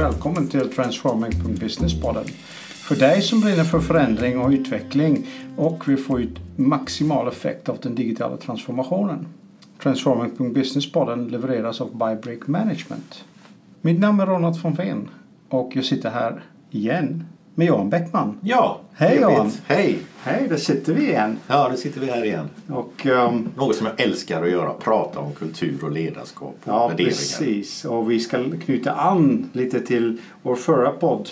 välkommen till Transforming.business-podden. För dig som brinner för förändring och utveckling och vill få ut maximal effekt av den digitala transformationen. Transforming.business-podden levereras av Bybrick Management. Mitt namn är Ronald von Veen och jag sitter här igen med Johan Bäckman. Ja, Hej. Johan. Hej! Hej, där sitter vi igen. Ja, nu sitter vi här igen. Och, ehm, Något som jag älskar att göra, prata om kultur och ledarskap och Ja, värderingar. precis. Och vi ska knyta an lite till vår förra podd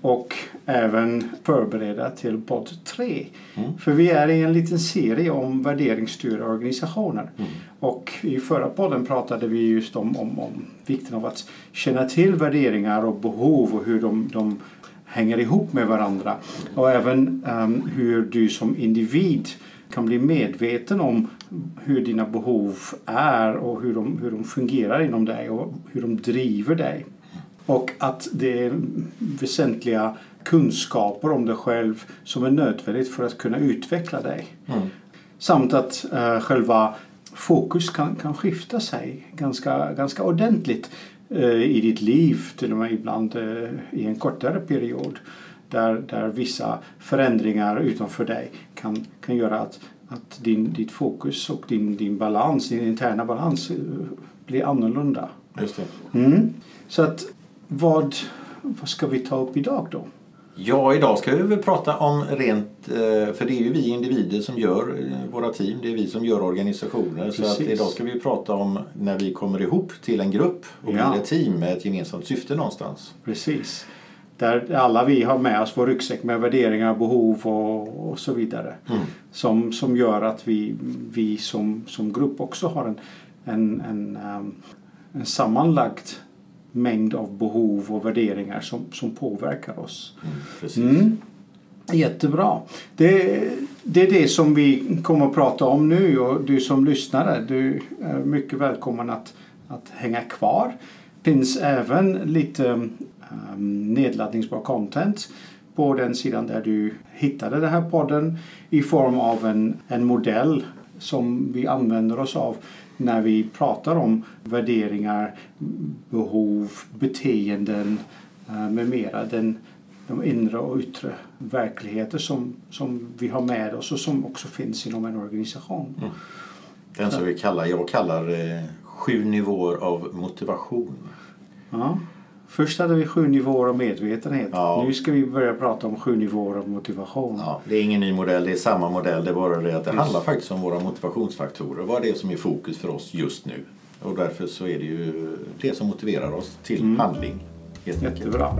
och även förbereda till podd 3. Mm. För vi är i en liten serie om värderingsstyrda organisationer. Mm. Och i förra podden pratade vi just om, om, om vikten av att känna till värderingar och behov och hur de, de hänger ihop med varandra. Och även ehm, hur du som individ kan bli medveten om hur dina behov är och hur de, hur de fungerar inom dig och hur de driver dig. Och att det är väsentliga kunskaper om dig själv som är nödvändigt för att kunna utveckla dig. Mm. Samt att eh, själva fokus kan, kan skifta sig ganska, ganska ordentligt i ditt liv, till och med ibland eh, i en kortare period. Där, där vissa förändringar utanför dig kan, kan göra att, att din, ditt fokus och din, din balans, din interna balans eh, blir annorlunda. Just. Mm. Så att vad, vad ska vi ta upp idag då? Ja, idag ska vi väl prata om rent, eh, för det är ju vi individer som gör eh, våra team, det är vi som gör organisationer. Så att Precis. idag ska vi prata om när vi kommer ihop till en grupp och Ja. blir ett team med ett gemensamt syfte någonstans. Precis. Där alla vi har med oss vår ryggsäck med värderingar, behov och, och så vidare. Mm. Som, som gör att vi, vi som, som grupp också har en, en, en, ehm, en sammanlagd mängd av behov och värderingar som, som påverkar oss. Mm. Mm. Jättebra. Det, det är det som vi kommer att prata om nu och du som lyssnare, du är mycket välkommen att, att hänga kvar. Det finns även lite um, nedladdningsbar content på den sidan där du hittade den här podden i form av en, en modell som vi använder oss av när vi pratar om värderingar, behov, beteenden eh, med mera. Den, de inre och yttre verkligheter som, som vi har med oss och som också finns inom en organisation. Den som vi kallar, jag kallar eh, sju nivåer av motivation. Ja. Först hade vi sju nivåer av medvetenhet. Ja. Nu ska vi börja prata om sju nivåer av motivation. Ja, det är ingen ny modell, det är samma modell. Det är bara det att det handlar faktiskt om våra motivationsfaktorer. Vad är det som är fokus för oss just nu? Och därför så är det ju det som motiverar oss till Mm. handling. Helt. Jättebra.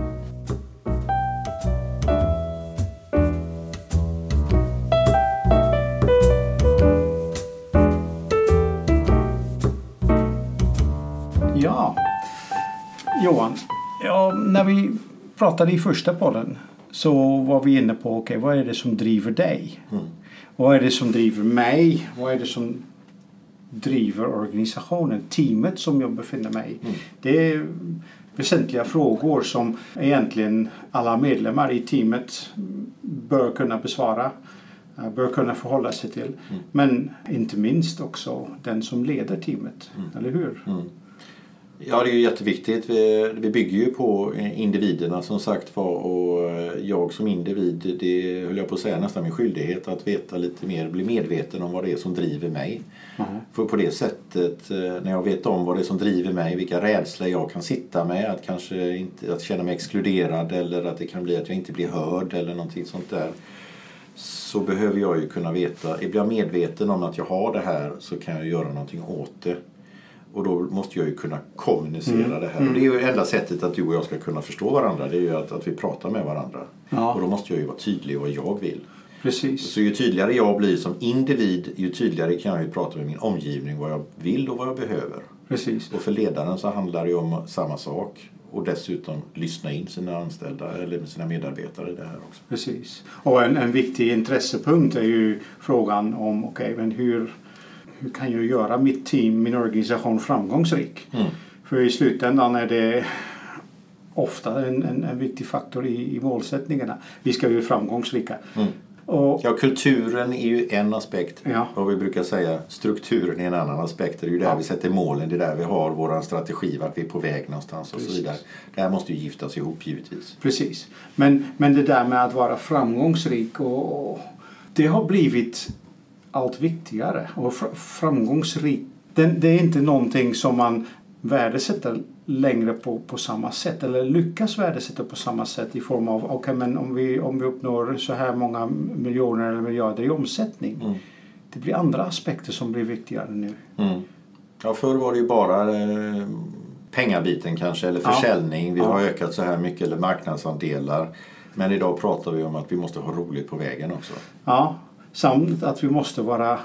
Ja, Johan. Ja, när vi pratade i första podden så var vi inne på okej, vad är det som driver dig? Mm. Vad är det som driver mig? Vad är det som driver organisationen, teamet som jag befinner mig i? Mm. Det är väsentliga frågor som egentligen alla medlemmar i teamet bör kunna besvara, eh, bör kunna förhålla sig till. Mm. Men inte minst också den som leder teamet, eller hur? Mm. Ja, det är ju jätteviktigt. Vi, vi bygger ju på individerna som sagt var och jag som individ, det höll jag på att säga nästan min skyldighet att veta lite mer, bli medveten om vad det är som driver mig. Mhm. För på det sättet, eh, när jag vet om vad det är som driver mig, vilka rädslor jag kan sitta med, att kanske inte att känna mig exkluderad eller att det kan bli att jag inte blir hörd eller någonting sånt där. Så behöver jag ju kunna veta, är jag medveten om att jag har det här så kan jag göra någonting åt det. Och då måste jag ju kunna kommunicera Mm. det här. Och det är ju enda sättet att du och jag ska kunna förstå varandra. Det är ju att, att vi pratar med varandra. Ja. Och då måste jag ju vara tydlig i vad jag vill. Precis. Så ju tydligare jag blir som individ, ju tydligare kan jag ju prata med min omgivning vad jag vill och vad jag behöver. Precis. Och för ledaren så handlar det ju om samma sak. Och dessutom lyssna in sina anställda eller sina medarbetare i det här också. Precis. Och en, en viktig intressepunkt är ju frågan om okej, men hur, hur kan jag göra mitt team, min organisation framgångsrik? Mm. För i slutändan är det ofta en, en, en viktig faktor i, i målsättningarna. Vi ska bli framgångsrika. Mm. Och, Ja, kulturen är ju en aspekt. Ja. Och vi brukar säga strukturen är en annan aspekt. Det är ju där Ja. vi sätter målen, det är där vi har vår strategi, vart vi är på väg någonstans och så Precis. vidare. Det här måste ju giftas ihop givetvis. Precis. Men, men det där med att vara framgångsrik och, och det har blivit allt viktigare. Och fr- framgångsrik, det, är inte någonting som man värdesätter längre på, på samma sätt eller lyckas värdesätta på samma sätt i form av okej men om vi, om vi uppnår så här många miljoner eller miljarder i omsättning. Mm. Det blir andra aspekter som blir viktigare nu. Mm. Ja, förr var det ju bara eh, pengabiten kanske, eller Ja. försäljning. Vi Ja. har ökat så här mycket, eller marknadsandelar. Men idag pratar vi om att vi måste ha roligt på vägen också. Ja, samt att vi måste vara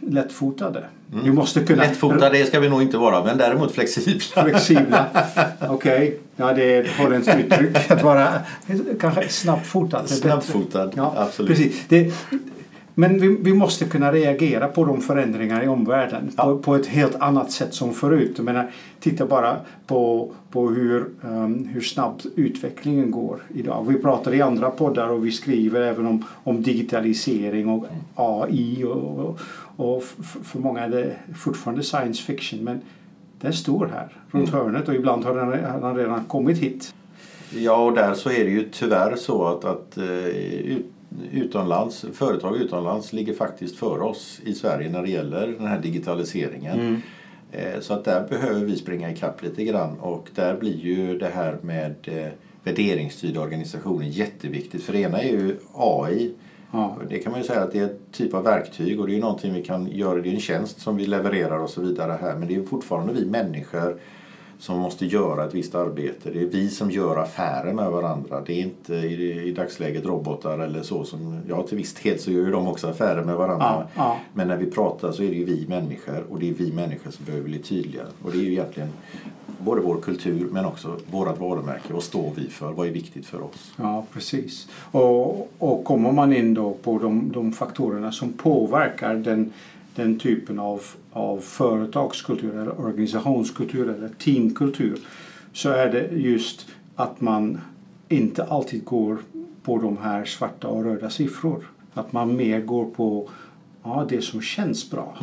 lättfotade. Vi måste kunna Lättfotade det ska vi nog inte vara, men däremot flexibla. flexibla. Okej, ja det är ett holländskt uttryck. Att vara kanske snabbfotad. Snabbfotad, Ja, absolut. Precis. Det, men vi, vi måste kunna reagera på de förändringar i omvärlden Ja. på, på ett helt annat sätt som förut. Jag menar, titta bara på, på hur, um, hur snabbt utvecklingen går idag. Vi pratar i andra poddar och vi skriver även om, om digitalisering och AI. Och, och, och för många är det fortfarande science fiction men den står här runt hörnet och ibland har den, har den redan kommit hit. Ja, och där så är det ju tyvärr så att, att ut- utomlands, företag utomlands ligger faktiskt före oss i Sverige när det gäller den här digitaliseringen. Eh, Så att där behöver vi springa ikapp lite grann och där blir ju det här med eh, värderingsstyrda organisationer jätteviktigt. För det ena är ju AI. Ja. Det kan man ju säga att det är ett typ av verktyg och det är ju någonting vi kan göra. Det är en tjänst som vi levererar och så vidare här. Men det är ju fortfarande vi människor som måste göra ett visst arbete. Det är vi som gör affärer med varandra. Det är inte i, dagsläget robotar eller så som, ja till viss del så gör ju de också affärer med varandra. Ja, ja. Men när vi pratar så är det ju vi människor och det är vi människor som behöver bli tydliga. Och det är ju egentligen både vår kultur men också vårt varumärke. Vad står vi för? Vad är viktigt för oss? Ja, precis. Och, och kommer man in då på de, de faktorerna som påverkar den, den typen av, av företagskultur eller organisationskultur eller teamkultur så är det just att man inte alltid går på de här svarta och röda siffror. Att man mer går på ja, det som känns bra.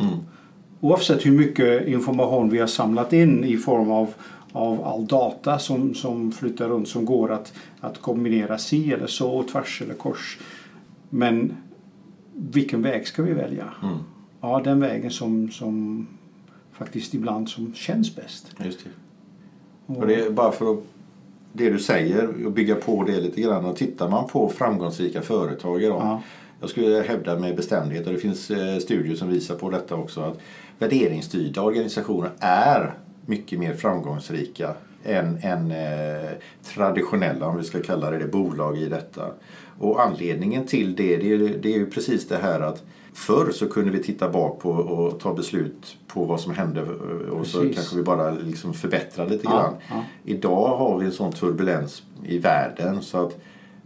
Oavsett hur mycket information vi har samlat in i form av, av all data som, som flyttar runt som går att, att kombinera si eller så, tvärs eller kors. Men vilken väg ska vi välja? Mm. Ja, den vägen som, som faktiskt ibland som känns bäst. Just det. Och det är bara för att det du säger och bygga på det lite grann. Och tittar man på framgångsrika företag idag. Ja. Jag skulle hävda med bestämdhet och det finns eh, studier som visar på detta också. Att värderingsstyrda organisationer är mycket mer framgångsrika än, än eh, traditionella, om vi ska kalla det, det bolag i detta. Och anledningen till det, det är, det är ju precis det här att Förr så kunde vi titta bak på och ta beslut på vad som hände och så Precis. kanske vi bara liksom förbättrade lite Ja, grann. ja. Idag har vi en sån turbulens i världen så att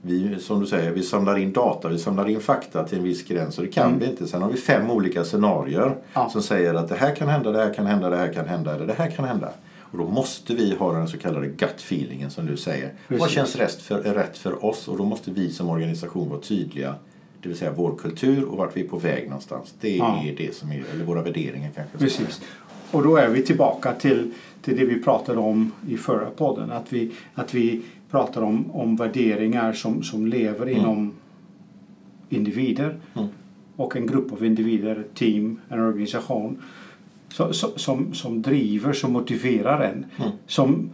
vi, som du säger, vi samlar in data, vi samlar in fakta till en viss gräns och det kan vi inte. Sen har vi fem olika scenarier Mm. Ja. som säger att det här kan hända, det här kan hända, det här kan hända eller det här kan hända. Och då måste vi ha den så kallade gut feelingen som du säger. Vad Precis. känns rätt för, rätt för oss? Och då måste vi som organisation vara tydliga. Det vill säga vår kultur och vart vi är på väg någonstans. Det Ja. är det som är, eller våra värderingar kanske. Precis. Och då är vi tillbaka till, till det vi pratade om i förra podden. Att vi, att vi pratar om, om värderingar som, som lever inom individer Mm. och en grupp av individer, ett team, en organisation så, så, som, som driver, som motiverar en. Mm. Som,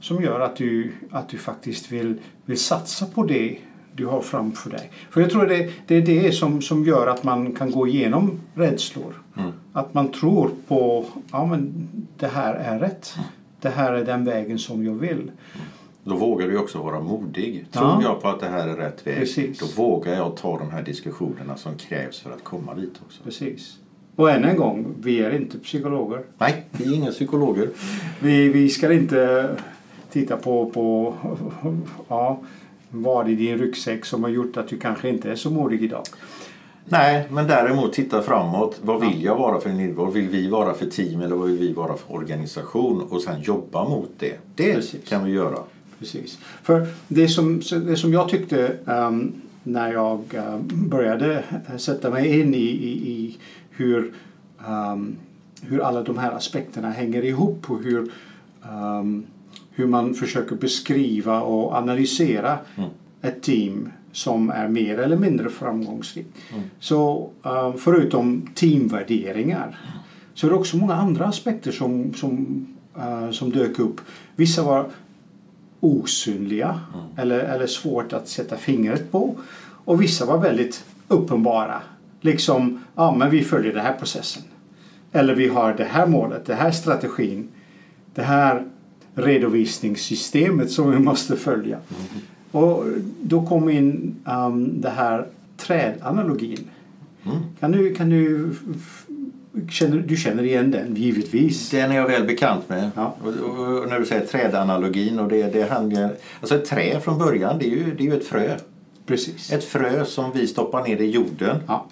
som gör att du, att du faktiskt vill, vill satsa på det du har framför dig. För jag tror det, det är det som, som gör att man kan gå igenom rädslor. Mm. Att man tror på ja men det här är rätt. Det här är den vägen som jag vill. Då vågar du också vara modig. Tror Ja. jag på att det här är rätt väg, Precis. då vågar jag ta de här diskussionerna som krävs för att komma dit också. Precis. Och än en gång, vi är inte psykologer. Nej, vi är inga psykologer. Vi, vi ska inte titta på, på ja, vad i din ryggsäck som har gjort att du kanske inte är så modig idag. Nej, men däremot titta framåt. Vad vill jag vara för? Vad vill vi vara för team eller vad vill vi vara för organisation? Och sen jobba mot det. Det Precis. kan vi göra. Precis. För det som, det som jag tyckte ehm, när jag uh, började sätta mig in i, i, i hur, um, hur alla de här aspekterna hänger ihop och hur, um, hur man försöker beskriva och analysera Mm. ett team som är mer eller mindre framgångsrikt. Mm. Så uh, förutom teamvärderingar så är det också många andra aspekter som, som, uh, som dök upp. Vissa var osynliga eller, eller svårt att sätta fingret på. Och vissa var väldigt uppenbara. Liksom, ja men vi följer den här processen. Eller vi har det här målet, den här strategin. Det här redovisningssystemet som vi måste följa. Och då kom in um, det här trädanalogin. Mm. Kan du, kan du, känner, du känner igen den givetvis? Den är jag väl bekant med. Ja. Och, och, och när du säger trädanalogin och det, det handlar, alltså ett trä från början det är ju, det är ju ett frö. Precis. Ett frö som vi stoppar ner i jorden. Ja.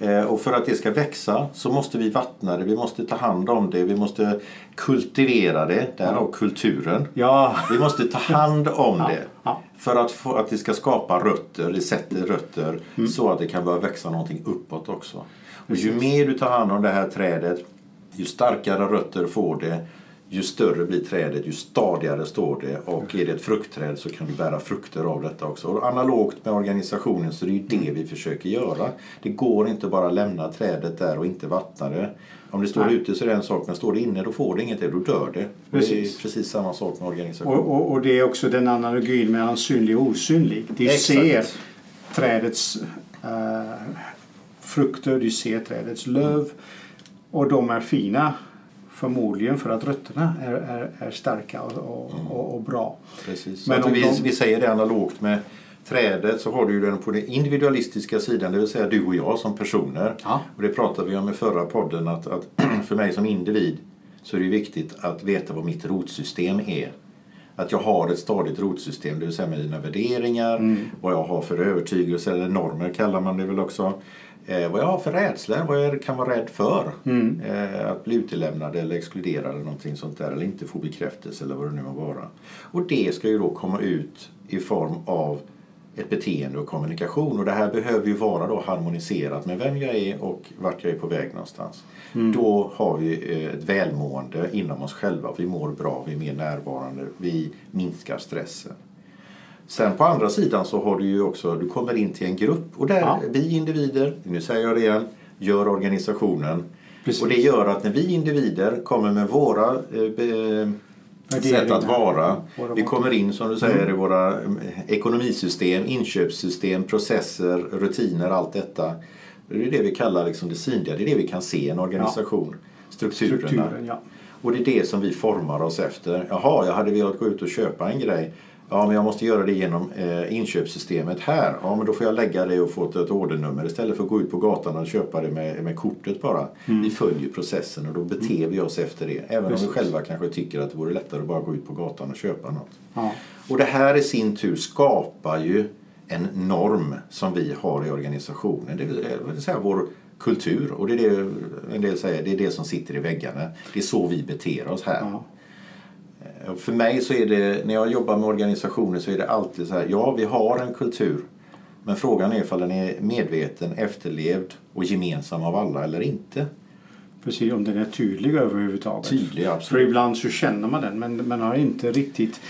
Eh, och för att det ska växa så måste vi vattna det, vi måste ta hand om det, vi måste kultivera det, därav kulturen. Ja. Vi måste ta hand om Ja, det ja. för att, få, att det ska skapa rötter, det sätter rötter Mm. så att det kan börja växa någonting uppåt också. Och ju mer du tar hand om det här trädet, ju starkare rötter får det, ju större blir trädet, ju stadigare står det och är det ett fruktträd så kan du bära frukter av detta också. Och analogt med organisationen så är det ju det Mm. vi försöker göra. Det går inte bara lämna trädet där och inte vattna det. Om det står Nej. ute så är det en sak, men står det inne då får det inget, då dör det. Och Det Precis. är precis samma sak med organisation. Och, och, och det är också den analogin mellan synlig och osynlig. Du Exakt. ser trädets eh, frukter, du ser trädets löv och de är fina förmodligen för att rötterna är, är, är starka och, och, och, och bra. Precis. Men Men om vi, de- vi säger det analogt med trädet så har du ju den på den individualistiska sidan, det vill säga du och jag som personer. Ja. Och det pratade vi om i förra podden att, att för mig som individ så är det viktigt att veta vad mitt rotsystem är. Att jag har ett stadigt rotsystem, det vill säga med dina värderingar, Mm. vad jag har för övertygelse eller normer kallar man det väl också. Eh, vad jag har för rädslor, vad jag kan vara rädd för. Mm. Eh, att bli utelämnad eller exkluderad eller någonting sånt där. Eller inte få bekräftelse eller vad det nu må vara. Och det ska ju då komma ut i form av ett beteende och kommunikation. Och det här behöver ju vara då harmoniserat med vem jag är och vart jag är på väg någonstans. Då har vi eh, ett välmående inom oss själva. Vi mår bra, vi är mer närvarande, vi minskar stressen. Sen på andra sidan så har du ju också, du kommer in till en grupp och där Ja. vi individer, nu säger jag det igen, gör organisationen. Precis. Och det gör att när vi individer kommer med våra eh, sätt att vara. Vi kommer in som du säger i våra eh, ekonomisystem, inköpssystem, processer, rutiner, allt detta. Det är det vi kallar liksom det synliga, det är det vi kan se i en organisation. Strukturerna. Strukturen, ja. Och det är det som vi formar oss efter. Jaha, jag hade velat gå ut och köpa en grej. Ja, men jag måste göra det genom eh, inköpssystemet här. Ja, men då får jag lägga det och få ett, ordernummer istället för att gå ut på gatan och köpa det med, med kortet bara. Vi följer processen och då beter vi oss efter det. Även om Precis. vi själva kanske tycker att det vore lättare att bara gå ut på gatan och köpa något. Ja. Och det här i sin tur skapar ju en norm som vi har i organisationen. Det vill säga vår kultur. Och det är det en del säger, det är det som sitter i väggarna. Det är så vi beter oss här. Ja. Och För mig så är det, när jag jobbar med organisationer så är det alltid så här, ja vi har en kultur. Men frågan är ifall den är medveten, efterlevd och gemensam av alla eller inte. Precis, om den är tydlig överhuvudtaget. Tydlig, För absolut. ibland så känner man den men man har inte riktigt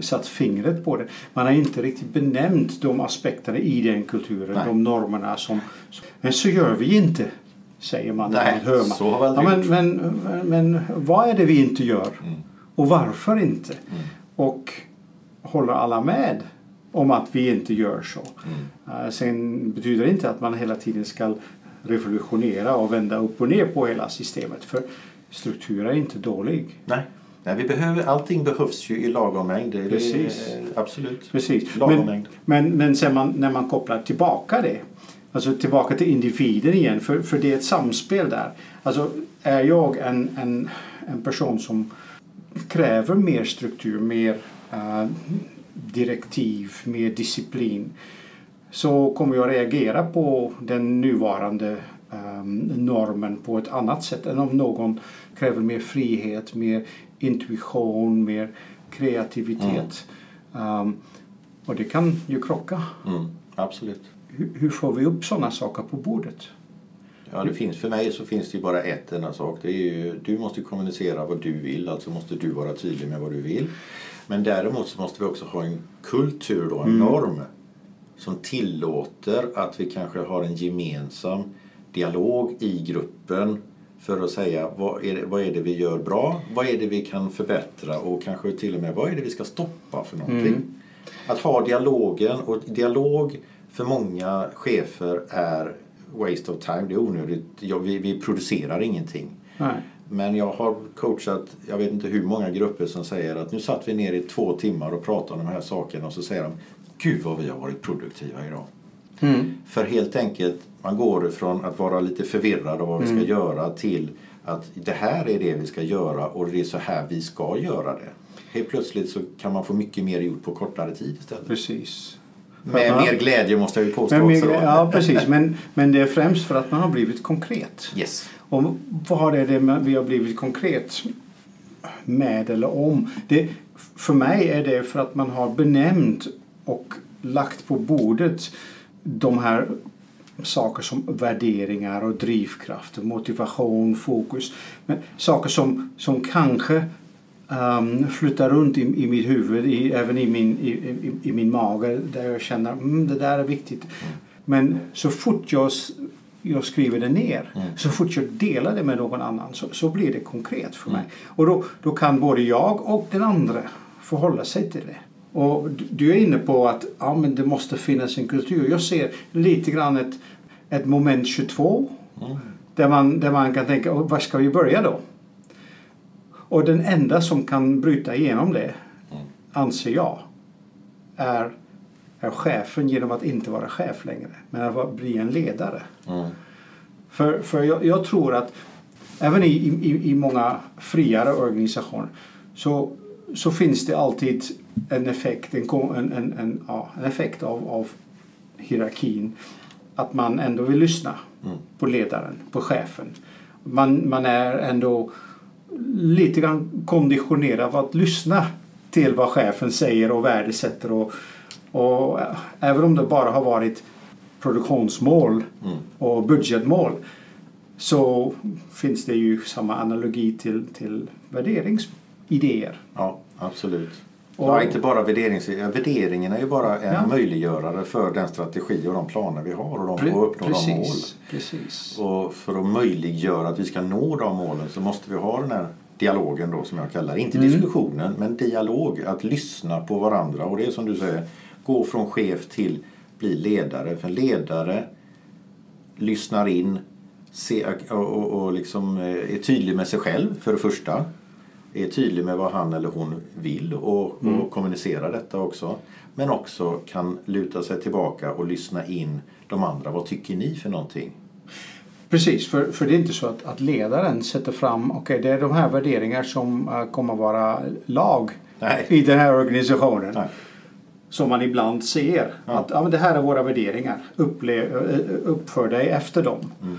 satt fingret på det. Man har inte riktigt benämnt de aspekterna i den kulturen, Nej. de normerna som... Men så gör vi inte, säger man. Nej, ibland, hör man. så har vi ja, aldrig men, men, men vad är det vi inte gör? Mm. Och varför inte? Och håller alla med om att vi inte gör så? Mm. Eh, sen betyder det inte att man hela tiden ska revolutionera och vända upp och ner på hela systemet. För struktur är inte dålig. Nej. Nej, vi behöver, allting behövs ju i lagom mängd. Det är- Precis. Absolut. Precis. Lagom Men, mängd. men, men sen man, när man kopplar tillbaka det, alltså tillbaka till individen igen, för, för det är ett samspel där. Alltså är jag en, en, en person som kräver mer struktur, mer eh, direktiv, mer disciplin så kommer jag reagera på den nuvarande ehm, normen på ett annat sätt än om någon kräver mer frihet, mer intuition, mer kreativitet. Ehm, och det kan ju krocka. Mm, absolut. hur, hur får vi upp sådana saker på bordet? Ja, det finns, för mig så finns det ju bara ett enda sak. Det är ju, du måste kommunicera vad du vill, alltså måste du vara tydlig med vad du vill. Men däremot så måste vi också ha en kultur, då, en norm som tillåter att vi kanske har en gemensam dialog i gruppen för att säga vad är, det, vad är det vi gör bra, vad är det vi kan förbättra och kanske till och med vad är det vi ska stoppa för någonting. Att ha dialogen och dialog för många chefer är waste of time, det är onödigt. Ja, vi, vi producerar ingenting. Nej. Men jag har coachat, jag vet inte hur många grupper som säger att nu satt vi ner i två timmar och pratade om de här sakerna och så säger de Gud vad vi har varit produktiva idag. För helt enkelt, man går ifrån att vara lite förvirrad av vad vi ska göra till att det här är det vi ska göra och det är så här vi ska göra det. Helt plötsligt så kan man få mycket mer gjort på kortare tid istället. Precis. Med mer glädje måste jag ju påstå också. mer- ja, precis. Men, men det är främst för att man har blivit konkret. Yes. Och vad är det vi har blivit konkret med eller om? Det, för mig är det för att man har benämnt och lagt på bordet de här saker som värderingar och drivkrafter, motivation, fokus. Men saker som, som kanske um, flyttar runt i, i mitt huvud, i, även i min, i, i, i min mage där jag känner mm, det där är viktigt. Men så fort jag, jag skriver det ner, så fort jag delar det med någon annan så, så blir det konkret för mig. Och då, då kan både jag och den andra förhålla sig till det. Och du- är inne på att ja, men det måste finnas en kultur. Jag ser lite grann ett, ett moment 22 där, man, där man kan tänka, "Och var ska vi börja då? Och den enda som kan bryta igenom det, anser jag, är, är chefen genom att inte vara chef längre, men att vara- bli en ledare. Mm. För, för jag, jag tror att även i, i, i många friare organisationer så, så finns det alltid en effekt, en, en, en, en, ja, en effekt av, av hierarkin. Att man ändå vill lyssna på ledaren, på chefen. Man, man är ändå lite grann konditionerad av att lyssna till vad chefen säger och värdesätter. Och, och äh, även om det bara har varit produktionsmål och budgetmål så finns det ju samma analogi till, till värderingsidéer. Ja, absolut. Och- ja, inte bara värderings... ja, Värderingen är ju bara en Ja. möjliggörare för den strategi och de planer vi har och de, och uppnå de mål. precis, precis. Och för att möjliggöra att vi ska nå de målen så måste vi ha den här dialogen då som jag kallar. Inte diskussionen men dialog. Att lyssna på varandra och det är som du säger, gå från chef till bli ledare. För ledare lyssnar in se, och, och, och liksom eh, är tydlig med sig själv för det första. Är tydlig med vad han eller hon vill och, och kommunicerar detta också. Men också kan luta sig tillbaka och lyssna in de andra. Vad tycker ni för någonting? Precis, för, för det är inte så att, att ledaren sätter fram, okej det är de här värderingar som uh, kommer vara lag Nej. i den här organisationen. Nej. Som man ibland ser. Ja. Att ja, men det här är våra värderingar. Upple- eh, uppför dig efter dem. Mm.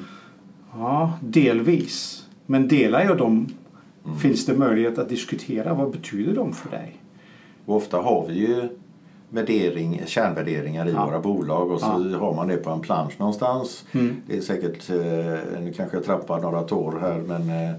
Ja, delvis. Men delar jag dem Mm. finns det möjlighet att diskutera vad betyder de för dig? Och ofta har vi ju värdering, kärnvärderingar i Ja. våra bolag och så har man det på en plansch någonstans. Mm. Det är säkert, eh, nu kanske jag trappar några tår här men, eh,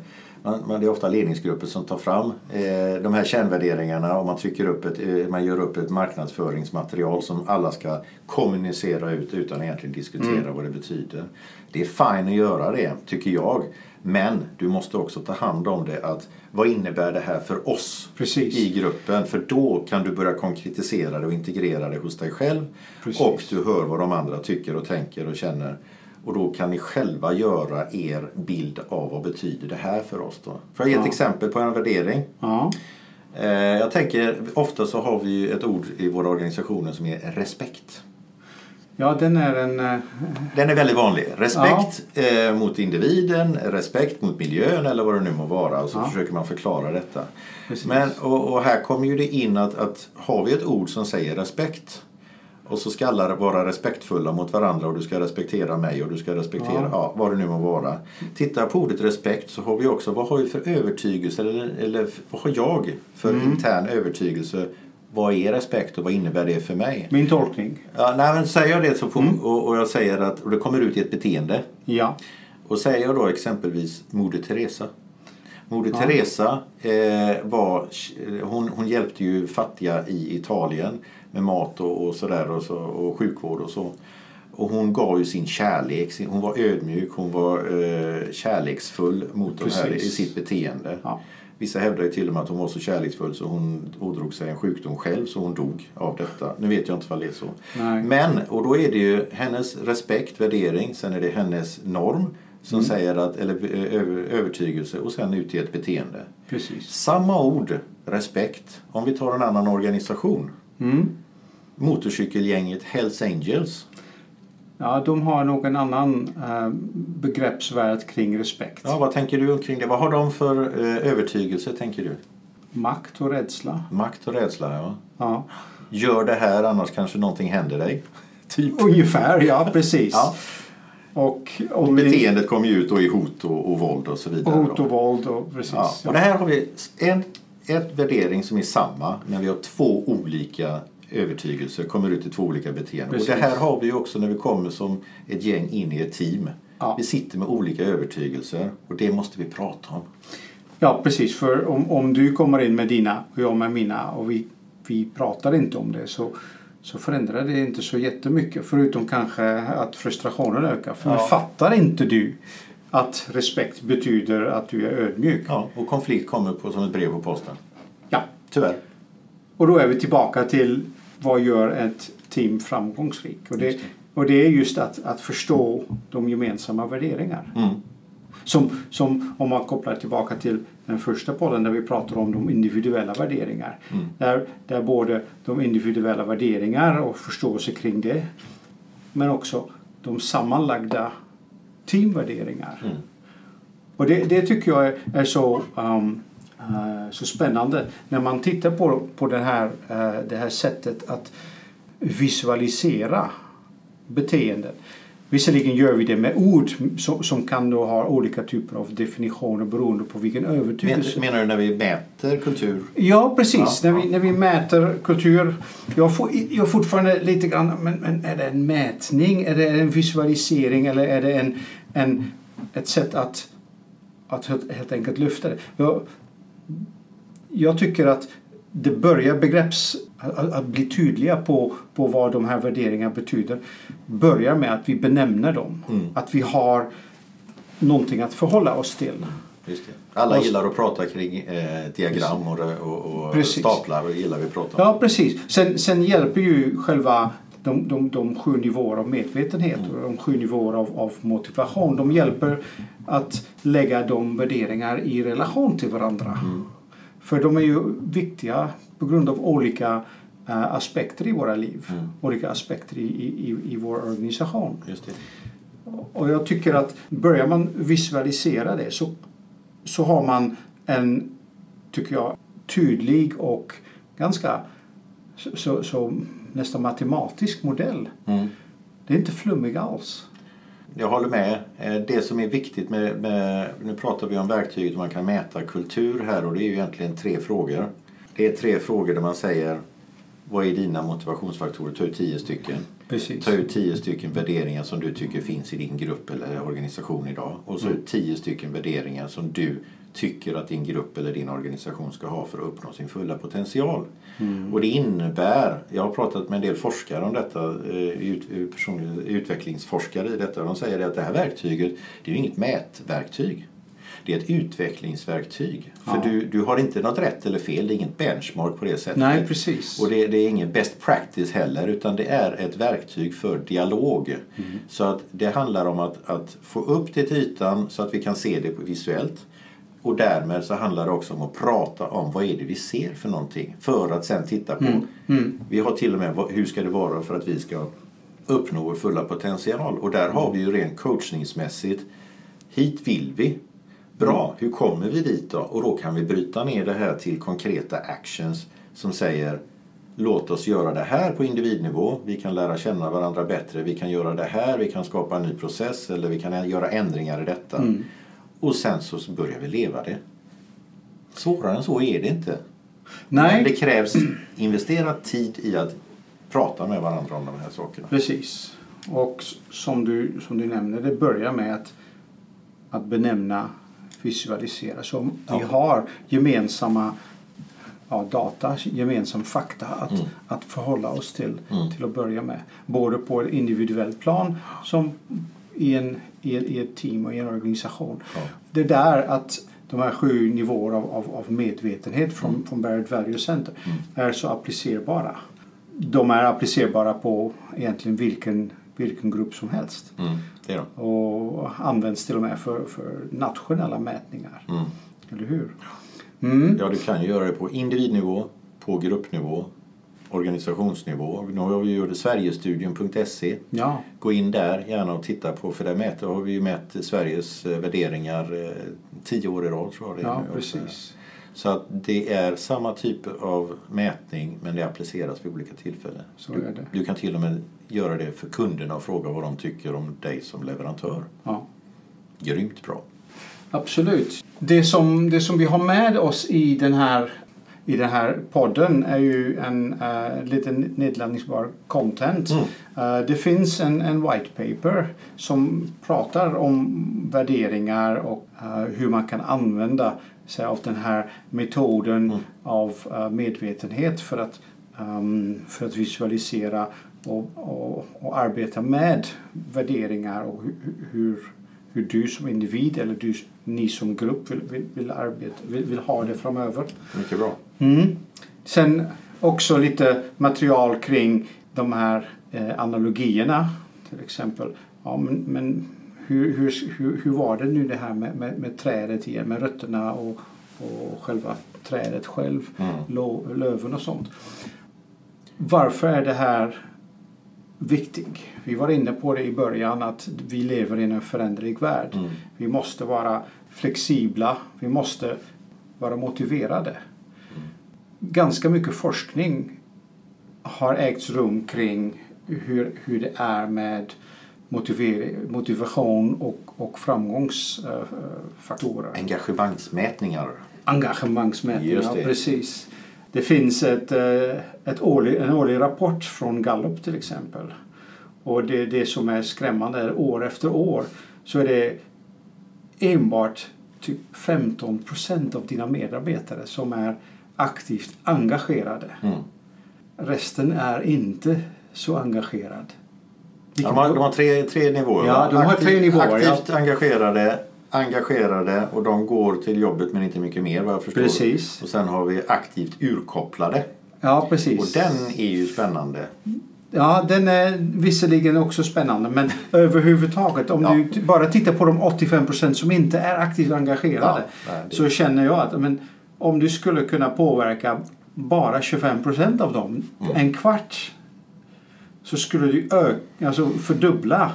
men det är ofta ledningsgrupper som tar fram eh, de här kärnvärderingarna och man, trycker upp ett, man gör upp ett marknadsföringsmaterial som alla ska kommunicera ut utan egentligen diskutera Mm. vad det betyder. Det är fine att göra det, tycker jag. Men du måste också ta hand om det. att Vad innebär det här för oss Precis. i gruppen? För då kan du börja konkretisera det och integrera det hos dig själv. Precis. Och du hör vad de andra tycker och tänker och känner. Och då kan ni själva göra er bild av vad betyder det här för oss. Då. Får jag ge ett Ja. exempel på en värdering? Ja, Eh, jag tänker, ofta så har vi ett ord i våra organisationer som är respekt. Ja den är en... eh, Den är väldigt vanlig. Respekt eh, mot individen, respekt mot miljön eller vad det nu må vara. Och så Ja. försöker man förklara detta. Precis. Men, och, och här kommer ju det in att, att har vi ett ord som säger respekt och så ska alla vara respektfulla mot varandra och du ska respektera mig och du ska respektera Ja. ja. vad det nu må vara. Titta på ordet respekt så har vi också vad har vi för övertygelse eller, eller vad har jag för Mm. intern övertygelse vad är respekt och vad innebär det för mig? Min tolkning. Ja, nej, men säger jag det så får, och, och jag säger att och det kommer ut i ett beteende. Ja. Och säger jag då exempelvis Moder Teresa. Moder Teresa eh, var, hon, hon hjälpte ju fattiga i Italien med mat och, och sådär och, så, och sjukvård och så. Och hon gav ju sin kärlek, hon var ödmjuk, hon var eh, kärleksfull mot de här i Precis. sitt beteende. Ja. Vissa hävdar ju till och med att hon var så kärleksfull så hon ådrog sig en sjukdom själv så hon dog av detta. Nu vet jag inte vad det är så. Nej. Men, och då är det ju hennes respekt, värdering, sen är det hennes norm som Mm. säger att, eller eh, över- övertygelse och sen ut i ett beteende. Precis. Samma ord, respekt, om vi tar en annan organisation. Mm. Motorcykelgänget Hells Angels. Ja, de har nog en annan eh, begreppsvärld kring respekt. Ja, vad tänker du kring det? Vad har de för eh, övertygelse, tänker du? Makt och rädsla. Makt och rädsla, ja. Ja. Gör det här, annars kanske någonting händer dig. Typ. Ungefär, ja precis. Ja. Och, vi, Beteendet kommer ju ut då i hot och, och våld och så vidare. och hot och våld och precis. Ja. Och det här har vi en ett värdering som är samma, men vi har två olika övertygelser, kommer ut i två olika beteenden. Precis. Och det här har vi ju också när vi kommer som ett gäng in i ett team. Ja. Vi sitter med olika övertygelser och det måste vi prata om. Ja, precis. För om, om du kommer in med dina och jag med mina och vi, vi pratar inte om det så, så förändrar det inte så jättemycket. Förutom kanske att frustrationen ökar. För Ja. fattar inte du att respekt betyder att du är ödmjuk. Ja, och konflikt kommer på, som ett brev på posten. Ja. Tyvärr. Och då är vi tillbaka till vad gör ett team framgångsrikt? Och det, och det är just att, att förstå de gemensamma värderingar. Mm. Som, som om man kopplar tillbaka till den första podden där vi pratar om de individuella värderingar. Mm. Där, där både de individuella värderingar och förståelse kring det men också de sammanlagda teamvärderingar. Mm. Och det, det tycker jag är, är så, um, så spännande när man tittar på, på det, här, eh, det här sättet att visualisera beteenden. Visserligen gör vi det med ord som, som kan då ha olika typer av definitioner beroende på vilken övertygelse. Men, menar du när vi mäter kultur? Ja, precis. Ja, när, vi, när vi mäter kultur. Jag får jag fortfarande lite grann, men, men är det en mätning? Är det en visualisering? Eller är det en, en, ett sätt att, att helt, helt enkelt lyfta det? Jag, jag tycker att det börjar begrepps att, att bli tydliga på, på vad de här värderingarna betyder. Börjar med att vi benämner dem. Mm. Att vi har någonting att förhålla oss till. Alla gillar att prata kring eh, diagram och, och, och staplar och gillar vi att prata om. Ja, precis. Sen, sen hjälper ju själva de, de, de sju nivåer av medvetenhet och de sju nivåer av, av motivation. De hjälper att lägga de värderingar i relation till varandra. För de är ju viktiga på grund av olika eh, aspekter i våra liv. Mm. Olika aspekter i, i, i vår organisation. Just det. Och jag tycker att börjar man visualisera det så, så har man en, tycker jag, tydlig och ganska så, så nästan matematisk modell. Mm. Det är inte flummig alls. Jag håller med. Eh, Det som är viktigt med, med, nu pratar vi om verktyget man kan mäta kultur här och det är ju egentligen tre frågor. Det är tre frågor där man säger vad är dina motivationsfaktorer? Ta ut tio stycken. Precis. Ta ut tio stycken värderingar som du tycker finns i din grupp eller organisation idag. Och så ut tio stycken värderingar som du tycker att din grupp eller din organisation ska ha för att uppnå sin fulla potential. Och det innebär, jag har pratat med en del forskare om detta, eh, ut, personliga utvecklingsforskare i detta, och de säger att det här verktyget, det är ju inget mätverktyg. Det är ett utvecklingsverktyg. För Ja. du, du har inte något rätt eller fel, det är inget benchmark på det sättet. Nej, precis. Och det, det är ingen best practice heller utan det är ett verktyg för dialog. Så att det handlar om att, att få upp det till ytan så att vi kan se det visuellt. Och därmed så handlar det också om att prata om vad är det vi ser för någonting. För att sen titta på, vi har till och med hur ska det vara för att vi ska uppnå vår fulla potential. Och där har vi ju rent coachningsmässigt, hit vill vi. Bra, hur kommer vi dit då? Och då kan vi bryta ner det här till konkreta actions som säger låt oss göra det här på individnivå. Vi kan lära känna varandra bättre. Vi kan göra det här. Vi kan skapa en ny process eller vi kan göra ändringar i detta. Och sen så börjar vi leva det. Svårare än så är det inte. Nej. Men det krävs investerad tid i att prata med varandra om de här sakerna. Precis. Och som du, som du nämner, det börjar med att, att benämna, visualisera. Så vi Ja. har gemensamma ja, data, gemensam fakta att, Mm. att förhålla oss till, Mm. till att börja med. Både på ett individuellt plan som i, en, i, i ett team och i en organisation. Ja. Det där att de här sju nivåer av, av, av medvetenhet från, Mm. från Barrett Value Center är så applicerbara. De är applicerbara på egentligen vilken, vilken grupp som helst. Mm, det är de. Och används till och med för, för nationella mätningar. Mm. Eller hur? Mm. Ja, du kan ju göra det på individnivå, på gruppnivå, organisationsnivå. Nu har vi gjort Sverigestudien.se. Ja, Gå in där gärna och titta på, för där mäter, har vi ju mätt Sveriges eh, värderingar eh, tio år i rad tror jag det är ja nu. precis. Så att det är samma typ av mätning men det appliceras vid olika tillfällen. Så du, är det. du kan till och med göra det för kunderna och fråga vad de tycker om dig som leverantör. Ja. Grymt bra. Absolut. Det som, det som vi har med oss i den här, i den här podden är ju en uh, liten nedladdningsbar content. Mm. Eh, det finns en, en white paper som pratar om värderingar och eh, hur man kan använda sig av den här metoden Mm. av medvetenhet för att, ehm, för att visualisera och, och, och arbeta med värderingar och hu- hu- hur, hur du som individ eller du, ni som grupp vill, vill, vill, arbeta, vill, vill ha det framöver. Mycket bra. Mm. Sen också lite material kring de här eh, analogierna. Till exempel, ja, men, men hur, hur, hur, hur var det nu det här med, med, med trädet igen, med rötterna och, och själva trädet själv, Mm. löven och sånt. Varför är det här viktigt? Vi var inne på det i början att vi lever i en föränderlig värld. Mm. Vi måste vara flexibla, vi måste vara motiverade. Ganska mycket forskning har ägts rum kring hur, hur det är med motivation och, och framgångsfaktorer. Engagemangsmätningar. Engagemangsmätningar, Just det. precis. Det finns ett, eh, ett årlig, en årlig rapport från Gallup till exempel. Och det, det som är skrämmande är år efter år så är det enbart typ 15 procent av dina medarbetare som är aktivt engagerade. Mm. Resten är inte så engagerad. Ja, de, har, de har tre, tre nivåer. Ja, de har tre nivåer, ja. Aktivt engagerade, engagerade och de går till jobbet men inte mycket mer vad jag förstår. Precis. Och sen har vi aktivt urkopplade. Ja, precis. Och den är ju spännande. Ja, den är visserligen också spännande men överhuvudtaget om Ja. du bara tittar på de 85% som inte är aktivt engagerade Ja, så känner jag att men, om du skulle kunna påverka bara 25% av dem, Mm. en kvart, så skulle du öka, alltså fördubbla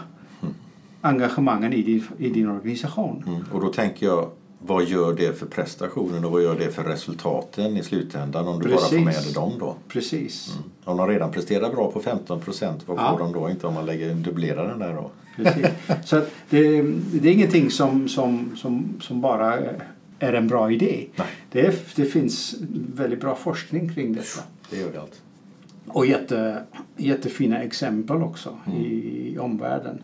engagemangen i din, i din organisation. Mm. Och då tänker jag, vad gör det för prestationen och vad gör det för resultaten i slutändan om du bara får med Precis. dig dem då? Precis. Mm. Om de redan presterar bra på 15 procent, vad Ja. får de då inte om man lägger dubblerar den där då? Precis. Så det, det är ingenting som, som, som, som bara är en bra idé. Nej. Det, är, det finns väldigt bra forskning kring detta. Det gör det allt. Och jätte, jättefina exempel också i, i omvärlden.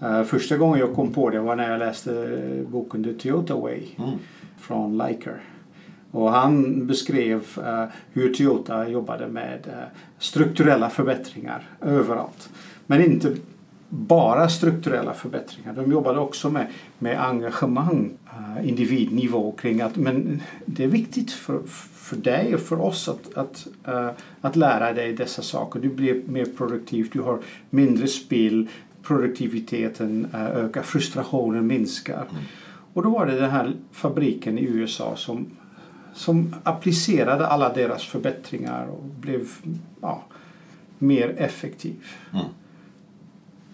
Eh, första gången jag kom på det var när jag läste boken The Toyota Way Mm. från Liker. Och han beskrev eh, hur Toyota jobbade med eh, strukturella förbättringar överallt. Men inte bara strukturella förbättringar. De jobbade också med, med engagemang, eh, individnivå kring att men det är viktigt för, för dig och för oss att, att, eh, att lära dig dessa saker. Du blir mer produktiv, du har mindre spill, produktiviteten eh, ökar, frustrationen minskar. Och då var det den här fabriken i USA som, som applicerade alla deras förbättringar och blev ja, mer effektiv. Mm.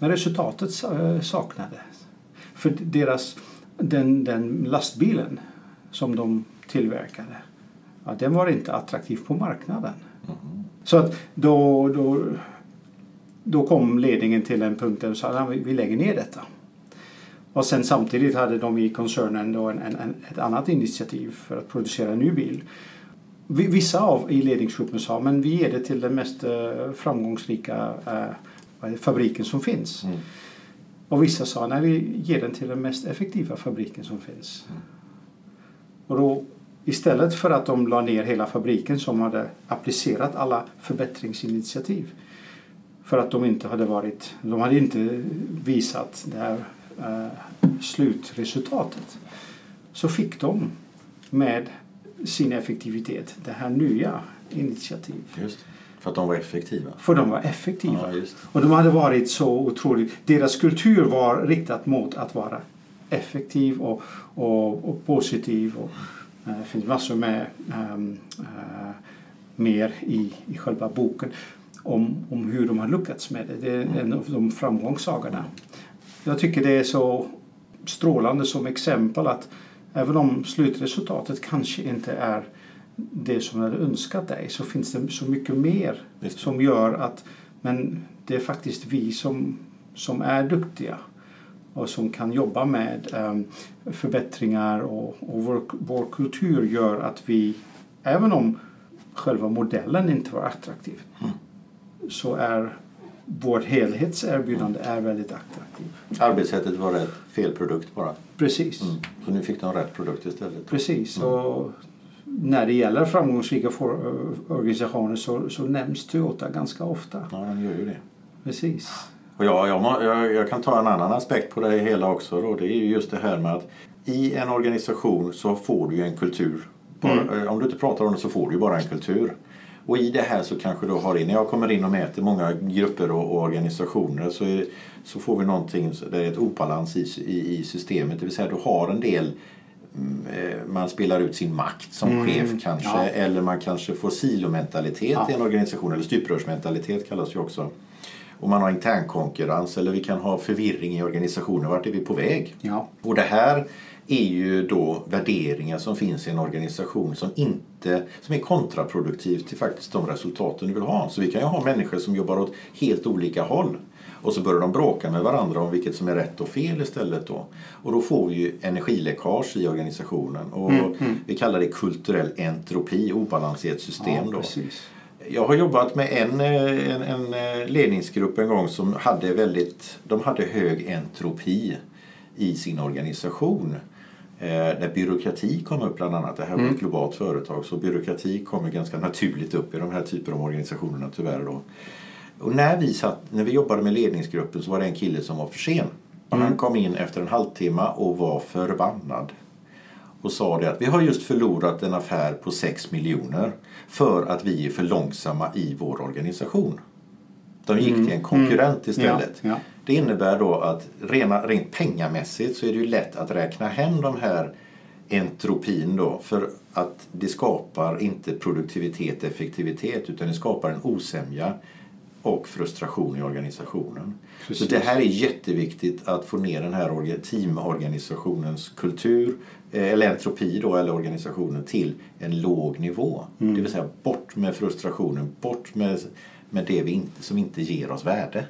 Men resultatet eh, saknades. För deras, den, den lastbilen som de tillverkade, ja, den var inte attraktiv på marknaden. Så att då, då, då kom ledningen till en punkt där de sa att vi, lägger ner detta. Och sen samtidigt hade de i koncernen då en, en, ett annat initiativ för att producera en ny bil. vi- vissa av i ledningsgruppen sa men vi ger det till den mest eh, framgångsrika eh, fabriken som finns. Mm. Och vissa sa nej vi ger den till den mest effektiva fabriken som finns. Och då istället för att de la ner hela fabriken som hade applicerat alla förbättringsinitiativ för att de inte hade varit, de hade inte visat det här eh, slutresultatet så fick de med sin effektivitet det här nya initiativ. Just det. För att de var effektiva. För de var effektiva. Ja. Och de hade varit så otroligt... Deras kultur var riktat mot att vara effektiv och, och, och positiv. Och, eh, det finns massor med ehm, eh, mer i, i själva boken om, om hur de har lyckats med det. Det är en av de framgångssagorna. Jag tycker det är så strålande som exempel att även om slutresultatet kanske inte är det som du hade önskat dig så finns det så mycket mer som gör att men det är faktiskt vi som, som är duktiga och som kan jobba med em, förbättringar och, och vår, vår kultur gör att vi, även om själva modellen inte var attraktiv, Mm. så är vårt helhetserbjudande är väldigt attraktivt. Arbetssättet var rätt, fel produkt bara. Precis. Mm. Så nu fick de rätt produkt istället. Precis. Och när det gäller framgångsrika for, organisationer så, så nämns Toyota ganska ofta. Ja, de gör ju det. Precis. Och ja, jag, må- jag, jag kan ta en annan aspekt på det hela också. Då. Det är ju just det här med att i en organisation så får du ju en kultur. Bara, eh, Om du inte pratar om det så får du ju bara en kultur. Och i det här så kanske du har in, när jag kommer in och mäter många grupper och, och organisationer så, är, så får vi någonting, det är ett obalans i, i, i systemet. Det vill säga du har en del mm, eh, man spelar ut sin makt som Mm, chef kanske ja. eller man kanske får silomentalitet Ja. i en organisation eller stuprörsmentalitet kallas ju också. Och man har internkonkurrens eller vi kan ha förvirring i organisationen. Vart är vi på väg? Ja. Och det här är ju då värderingar som finns i en organisation som inte som är kontraproduktivt till faktiskt de resultaten du vill ha. Så vi kan ju ha människor som jobbar åt helt olika håll och så börjar de bråka med varandra om vilket som är rätt och fel istället då. Och då får vi ju energiläckage i organisationen och vi kallar det kulturell entropi, obalans i ett system ja, då. precis. Jag har jobbat med en, eh, en, en eh, ledningsgrupp en gång som hade väldigt, de hade hög entropi i sin organisation. Eh, där byråkrati kom upp bland annat. Det här var ett globalt företag så byråkrati kommer ganska naturligt upp i de här typer av organisationerna tyvärr. Då. Och när vi, satt, när vi jobbade med ledningsgruppen så var det en kille som var för sen. Och Han kom in efter en halvtimme och var förbannad och sa det att vi har just förlorat en affär på 6 miljoner för att vi är för långsamma i vår organisation. De gick till en konkurrent istället. Ja, ja. Det innebär då att rena, rent pengamässigt så är det ju lätt att räkna hem de här entropin då för att det skapar inte produktivitet, effektivitet utan det skapar en osämja och frustration i organisationen. Precis. Så det här är jätteviktigt att få ner den här orga- teamorganisationens kultur eh, eller entropi då, eller organisationen till en låg nivå. Det vill säga bort med frustrationen, bort med, med det vi inte, som inte ger oss värde.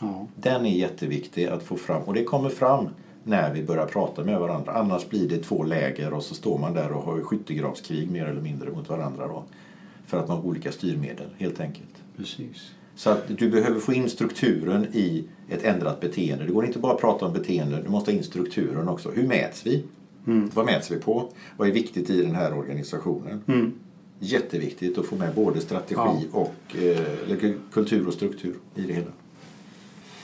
Ja. Den är jätteviktig att få fram och det kommer fram när vi börjar prata med varandra. Annars blir det två läger och så står man där och har skyttegravskrig mer eller mindre mot varandra då. För att man har olika styrmedel helt enkelt. Precis. Så att du behöver få in strukturen i ett ändrat beteende. Det går inte bara att prata om beteende, du måste ha in strukturen också. Hur mäts vi? Vad mäts vi på? Vad är viktigt i den här organisationen? Mm. Jätteviktigt att få med både strategi och eh, kultur och struktur i det hela.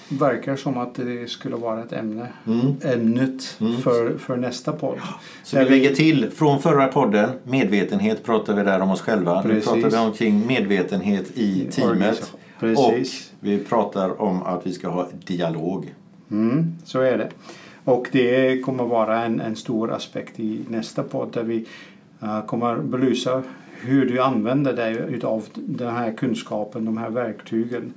Verkar som att det skulle vara ett ämne, Mm. ämnet Mm. för, för nästa podd. Så Där vi lägger till från förra podden, medvetenhet pratar vi där om oss själva. Nu Precis. pratar vi omkring medvetenhet i teamet. Precis. Och vi pratar om att vi ska ha dialog. Mm, så är det. Och det kommer vara en, en stor aspekt i nästa podd där vi eh, kommer belysa hur du använder dig av den här kunskapen, de här verktygen.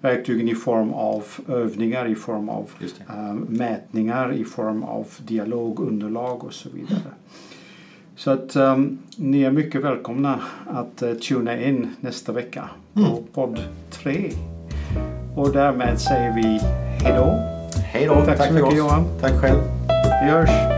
Verktygen i form av övningar, i form av eh, mätningar, i form av dialogunderlag och så vidare. Så att um, ni är mycket välkomna att uh, tuna in nästa vecka på podd 3. Och därmed säger vi hejdå. Hej då! Tack så mycket. Johan. Tack själv. Vi hörs!